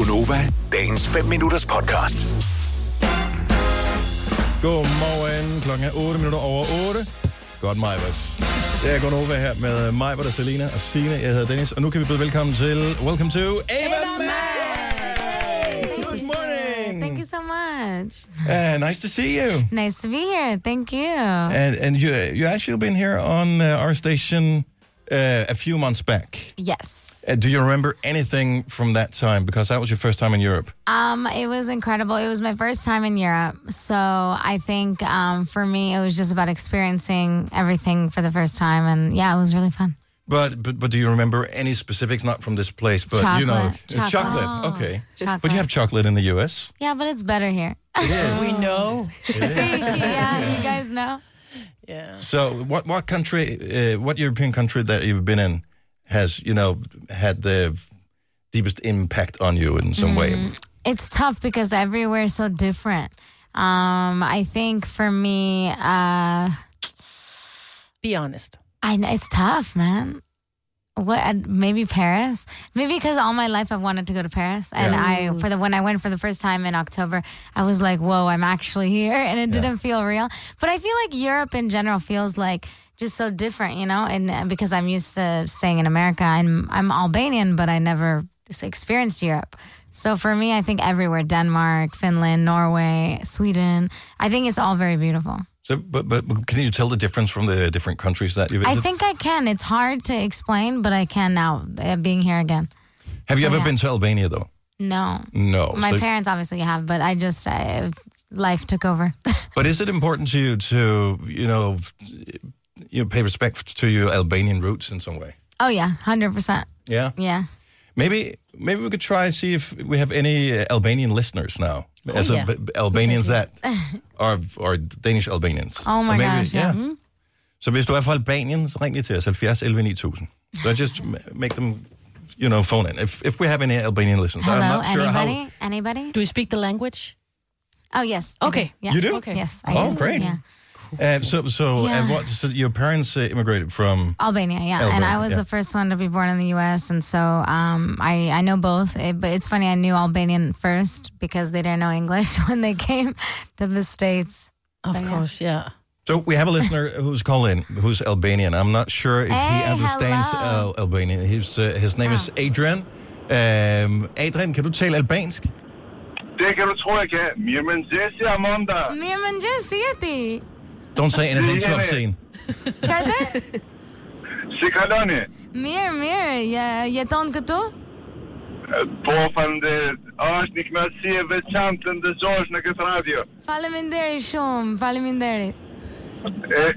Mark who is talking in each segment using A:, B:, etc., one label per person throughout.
A: Gunova, dagens 5 minutters podcast.
B: Godmorgen. Klokken er 8 minutter over 8. Godt, Majvers. Det er Gunova her med Majvers og Selina og Signe. Jeg hedder Dennis, og nu kan vi byde velkommen til Welcome to Ava Max! Good morning!
C: Thank you so much.
B: Uh, nice to see you.
C: Nice to be here. Thank you.
B: And, and you, you actually been here on uh, our station uh, a few months back.
C: yes.
B: Uh, do you remember anything from that time? Because that was your first time in Europe.
C: Um, it was incredible. It was my first time in Europe, so I think um, for me it was just about experiencing everything for the first time, and yeah, it was really fun.
B: But, but but do you remember any specifics? Not from this place, but you know,
C: Chocolate.
B: uh,
C: Chocolate.
B: chocolate. Okay,
C: Chocolate.
B: but you have chocolate in the U.S.
C: Yeah, but it's better here.
D: We know.
C: See, she, yeah, you guys know.
D: Yeah.
B: So, what what country, uh, what European country that you've been in has you know had the deepest impact on you in some way?
C: It's tough because everywhere is so different. Um, I think for me, uh,
D: Be honest.
C: I know it's tough, man. What? uh, Maybe Paris. Maybe because all my life I've wanted to go to Paris, and I for the when I went for the first time in October, I was like, "Whoa, I'm actually here," and it didn't feel real. But I feel like Europe in general feels like just so different, you know. And uh, because I'm used to staying in America, I'm I'm Albanian, but I never experienced Europe. So for me, I think everywhere Denmark, Finland, Norway, Sweden I think it's all very beautiful.
B: So, but, but can you tell the difference from the different countries that you've
C: I think I can. It's hard to explain, but I can now uh, being here again.
B: have you ever
C: yeah.
B: been to Albania though?
C: No,
B: No.
C: my
B: So-
C: parents obviously have, but I just I, life took over.
B: But is it important to you to you know you know, pay respect to your Albanian roots in some way?
C: oh yeah, hundred percent.
B: Yeah.
C: Yeah.
B: Maybe maybe we could try and see if we have any uh, Albanian listeners now, as
D: yeah.
B: a, Albanians that are are Danish Albanians.
C: Oh my
B: Or maybe-
C: gosh, yeah.
B: Så hvis du er fra Albanien, så ring lige til os 70 11 9000. So just make them, you know, phone in. If if we have any Albanian listeners, I'm
C: Hello,
B: not sure
C: anybody?
B: how.
C: Anybody?
D: Do you speak the language?
C: Oh yes. I
D: Okay.
C: Yeah.
B: You do?
D: Okay.
C: Yes, I
B: Oh,
C: do.
B: great.
C: Yeah.
B: Uh, so so
C: Yeah.
B: and what? So your parents uh, immigrated from.
C: Albania, yeah, and I was
B: yeah.
C: the first one to be born in the U.S., and so um, I I know both. It, but it's funny, I knew Albanian first because they didn't know English when they came to the states.
D: Of
C: So,
D: course, yeah.
B: So we have a listener who's calling who's Albanian. I'm not sure if he understands uh, Albanian. His uh, his name is Adrian. Um, Adrian, kan du tale albansk?
E: Det kan du tro, jeg kan. Mirman Jesse Amanda.
C: Mirë mëngjes, si jeti?
B: Don't say anything too
E: Yeah.
B: obscene.
C: Çfarë?
E: Si kaloni?
C: Mirë, mirë. Je, jeton këtu?
E: Po, falenderit. është një knatësi e veçantë të ndëgjosh në këtë radio.
C: Faleminderit shumë, faleminderit.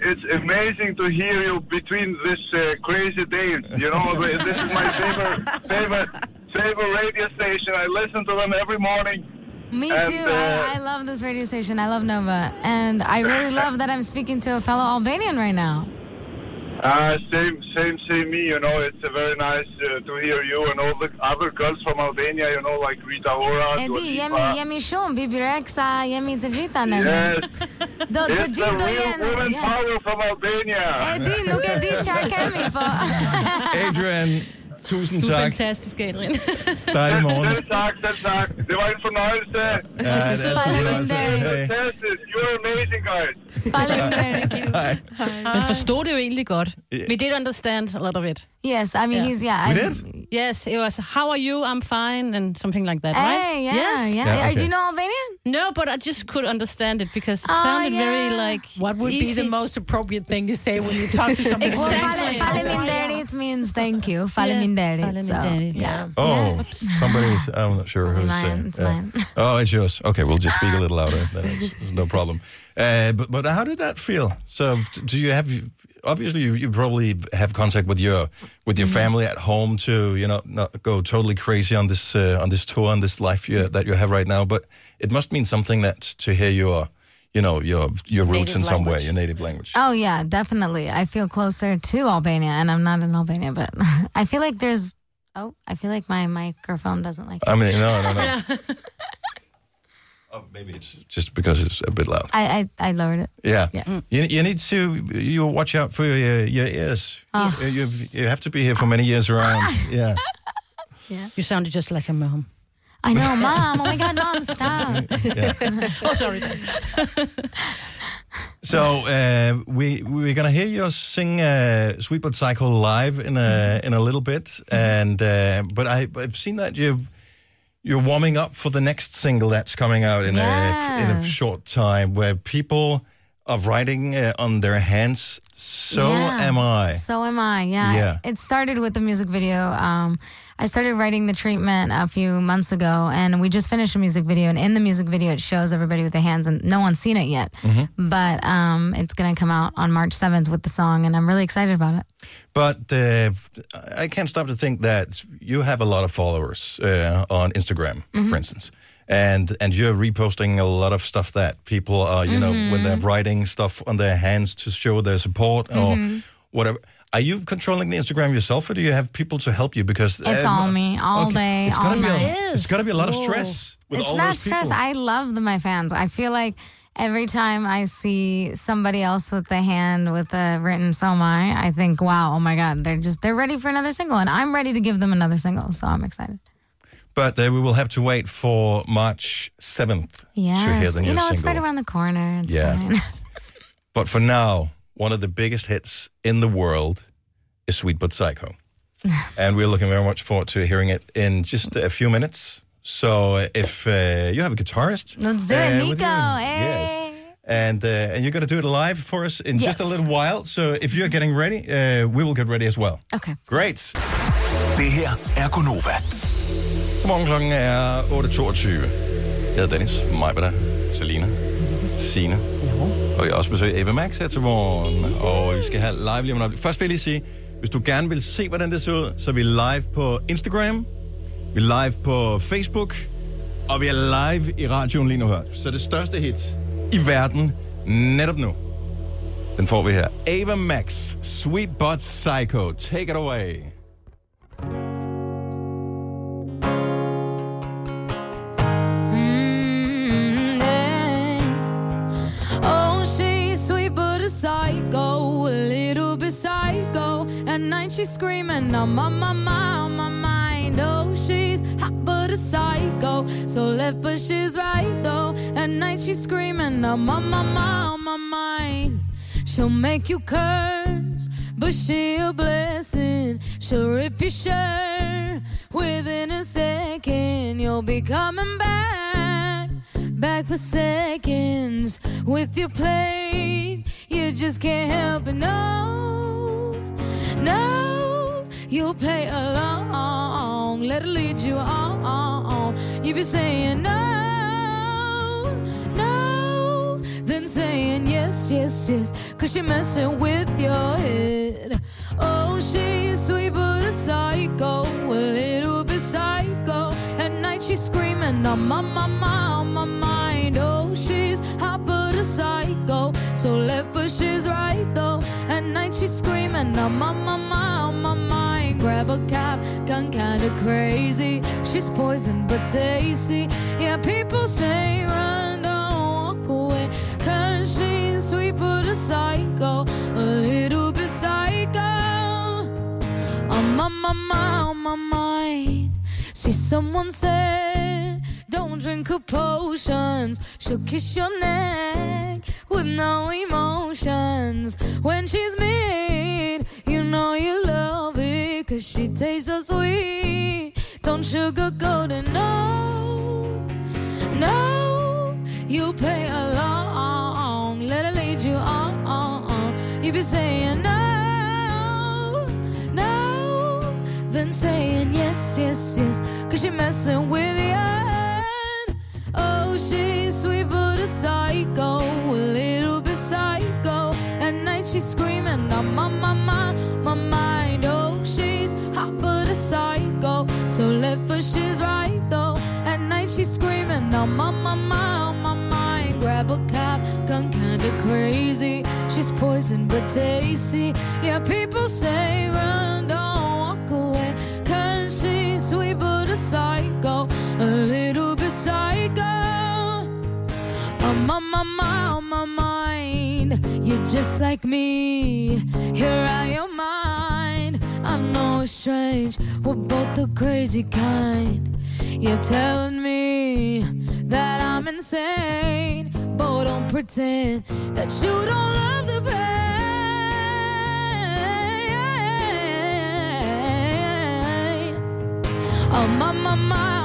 E: It's amazing to hear you between this uh, crazy days. You know, this is my favorite, favorite, favorite radio station. I listen to them every morning.
C: Me
E: And,
C: too.
E: uh,
C: I, I love this radio station. I love Nova. And I really love that I'm speaking to a fellow Albanian right now.
E: Uh, same, same, same me. You know, it's uh, very nice uh, to hear you and all the other girls from Albania. You know, like Rita Ora.
C: E
E: Dua
C: di,
E: Lipa.
C: jemi, jemi shumë, Bebe Rexha, jemi të gjitha ne.
E: Yes,
C: Do të
E: it's the
C: gjithë do
E: real
C: jenë.
E: woman
C: yeah.
E: power from Albania.
C: E di, nuk e di çfarë kemi, po.
B: Adrian, tusind
D: Du er
B: tak.
D: fantastisk, Adrian.
B: Dejlig morgen.
E: Selv tak, selv tak. Det var en fornøjelse.
B: Ja, det er altid en fornøjelse. Hey.
E: Fantastic. You're amazing, guys.
B: Hej.
D: Men forstod det jo egentlig godt. We did understand a lot of it.
C: Yes, I mean
D: Yeah.
C: he's yeah.
B: We
C: I-
B: did?
D: Yes, it was, how are you? I'm fine, and something like that, right?
C: Hey, yeah,
D: yes.
C: yeah.
B: Yeah, okay.
C: Do you know Albanian?
D: No, but I just could understand it because it
C: Oh,
D: sounded very
C: yeah.
D: like
F: What would
D: easy.
F: be the most appropriate thing to say when you talk to somebody?
C: Well,
D: Exactly.
C: fale, faleminderit means thank you. Faleminderit. So, yeah.
B: Oh, somebody's, I'm not sure
C: Probably
B: who's
C: mine,
B: saying.
C: it's mine.
B: Oh, it's yours. Okay, we'll just speak a little louder. Then it's, it's no problem. Uh, but but how did that feel? So do you have obviously you, you probably have contact with your with your family at home to you know not go totally crazy on this uh, on this tour on this life you, that you have right now. But it must mean something that to hear your you know your your roots
D: Native
B: in some way, your native language.
C: Oh yeah, definitely. I feel closer to Albania, and I'm not in Albania, but I feel like there's. Oh, I feel like my microphone doesn't like. It.
B: I mean, no, no, no. oh, maybe it's just because it's a bit loud.
C: I, I I lowered it.
B: Yeah.
C: Yeah.
B: You, you need to you watch out for your, your ears.
C: Oh.
B: You, you, you have to be here for many years around. yeah. Yeah.
D: You sounded just like a mom.
G: I know, mom. Oh my god, mom, stop.
H: Oh, sorry.
B: So uh, we we're gonna hear you sing uh, "Sweet But Psycho" live in a in a little bit, and uh, but I I've seen that you you're warming up for the next single that's coming out in a in a short time, where people are writing uh, on their hands. So
G: Yeah.
B: am I.
G: So am I. Yeah.
B: Yeah.
G: It started with the music video. Um, I started writing the treatment a few months ago, and we just finished a music video. And in the music video, it shows everybody with the hands, and no one's seen it yet.
B: Mm-hmm.
G: But um, it's going to come out on March 7th with the song, and I'm really excited about it.
B: But uh, I can't stop to think that you have a lot of followers uh, on Instagram, for instance, and and you're reposting a lot of stuff that people are, you know, mm-hmm. when they're writing stuff on their hands to show their support or mm-hmm. whatever. Are you controlling the Instagram yourself, or do you have people to help you? Because
G: It's um, all me, all day,
B: it's gotta
G: all
B: be A,
G: night.
B: it's got to be a lot of stress with
G: it's
B: all
G: not
B: those
G: stress.
B: people.
G: I love the, my fans. I feel like every time I see somebody else with the hand with a written "So am I," I think, "Wow, oh my God, they're just they're ready for another single," and I'm ready to give them another single. So I'm excited.
B: But uh, we will have to wait for March seventh to hear the new
G: you know it's right around the corner. It's
B: Yeah.
G: fine.
B: But for now, one of the biggest hits in the world is Sweet But Psycho. and we're looking very much forward to hearing it in just a few minutes. So uh, if uh, you have a guitarist,
G: Let's do
B: uh,
G: it,
B: with
G: Nico. Hey.
B: Yes. And, uh, and you're going to do it live for us in just a little while. So if you're getting ready, uh, we will get ready as well.
G: Okay.
B: Great.
A: Det her er Gonova.
B: Godmorgen klokken er 8.22. Jeg hedder Dennis, Majbeda, Selina, Signe. Og jeg har også besøg Eva Max her til morgen. Og vi skal have live lige om et. Først vil jeg lige sige, hvis du gerne vil se, hvordan det ser ud, så er vi live på Instagram, vi er live på Facebook, og vi er live i radioen lige nu her. Så det største hit i verden netop nu, den får vi her. Ava Max, Sweet But Psycho. Take it away.
G: She's screaming, on my mind, on my mind. Oh, she's hot but a psycho, so left but she's right though. At night she's screaming, on my mind, on my mind. She'll make you curse, but she a blessing. She'll rip your shirt within a second. You'll be coming back, back for seconds with your plate. You just can't help it, no, no. You'll play along, let her lead you on. You be saying no, no, then saying yes, yes, yes, cause you're messing with your head. Oh, she's sweet but a psycho, a little bit psycho. At night she's screaming, on my mind, on my mind. Oh, she's hot but a psycho, so left but she's right though. At night she's screaming, on my on my mind. Grab a cab, gone kinda crazy. She's poison but tasty. Yeah, people say run, don't walk away. Cause she's sweet but a psycho, a little bit psycho. On my mind, on my mind. See, someone said, don't drink her potions. She'll kiss your neck with no emotions. When she's mean, she tastes so sweet. Don't sugarcoat it, no, no. You play along, let her lead you on. You be saying no, no, then saying yes, yes, yes, cause you're messing with head. Oh, she's sweet but a psycho, a little bit psycho. At night she's screaming, on my mind, my mind. Oh, hot but a psycho, so left but she's right though. At night she's screaming, I'm on my mind, my mind. Grab a cab, gone kinda crazy. She's poison but tasty. Yeah, people say run, don't walk away. Cause she's sweet but a psycho, a little bit psycho. I'm on my mind, on my mind. You're just like me. Here I am, strange. We're both the crazy kind. You're telling me that I'm insane. But don't pretend that you don't love the pain. Oh, my, my, my,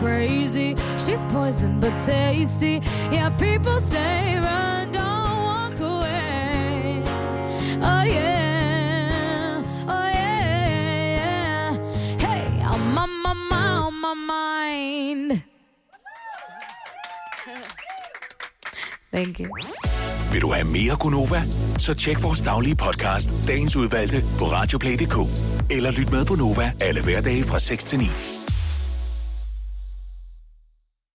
G: crazy. She's poison but tasty. Yeah, people say run, don't walk away. Oh yeah, oh yeah, yeah. Hey, on my, my, my, on my mind. Thank you.
A: Vil du have mere Gunova? Så tjek vores daglige podcast, dagens udvalgte, på radioplay.dk. Eller lyt med på Nova alle hverdage fra 6 til 9.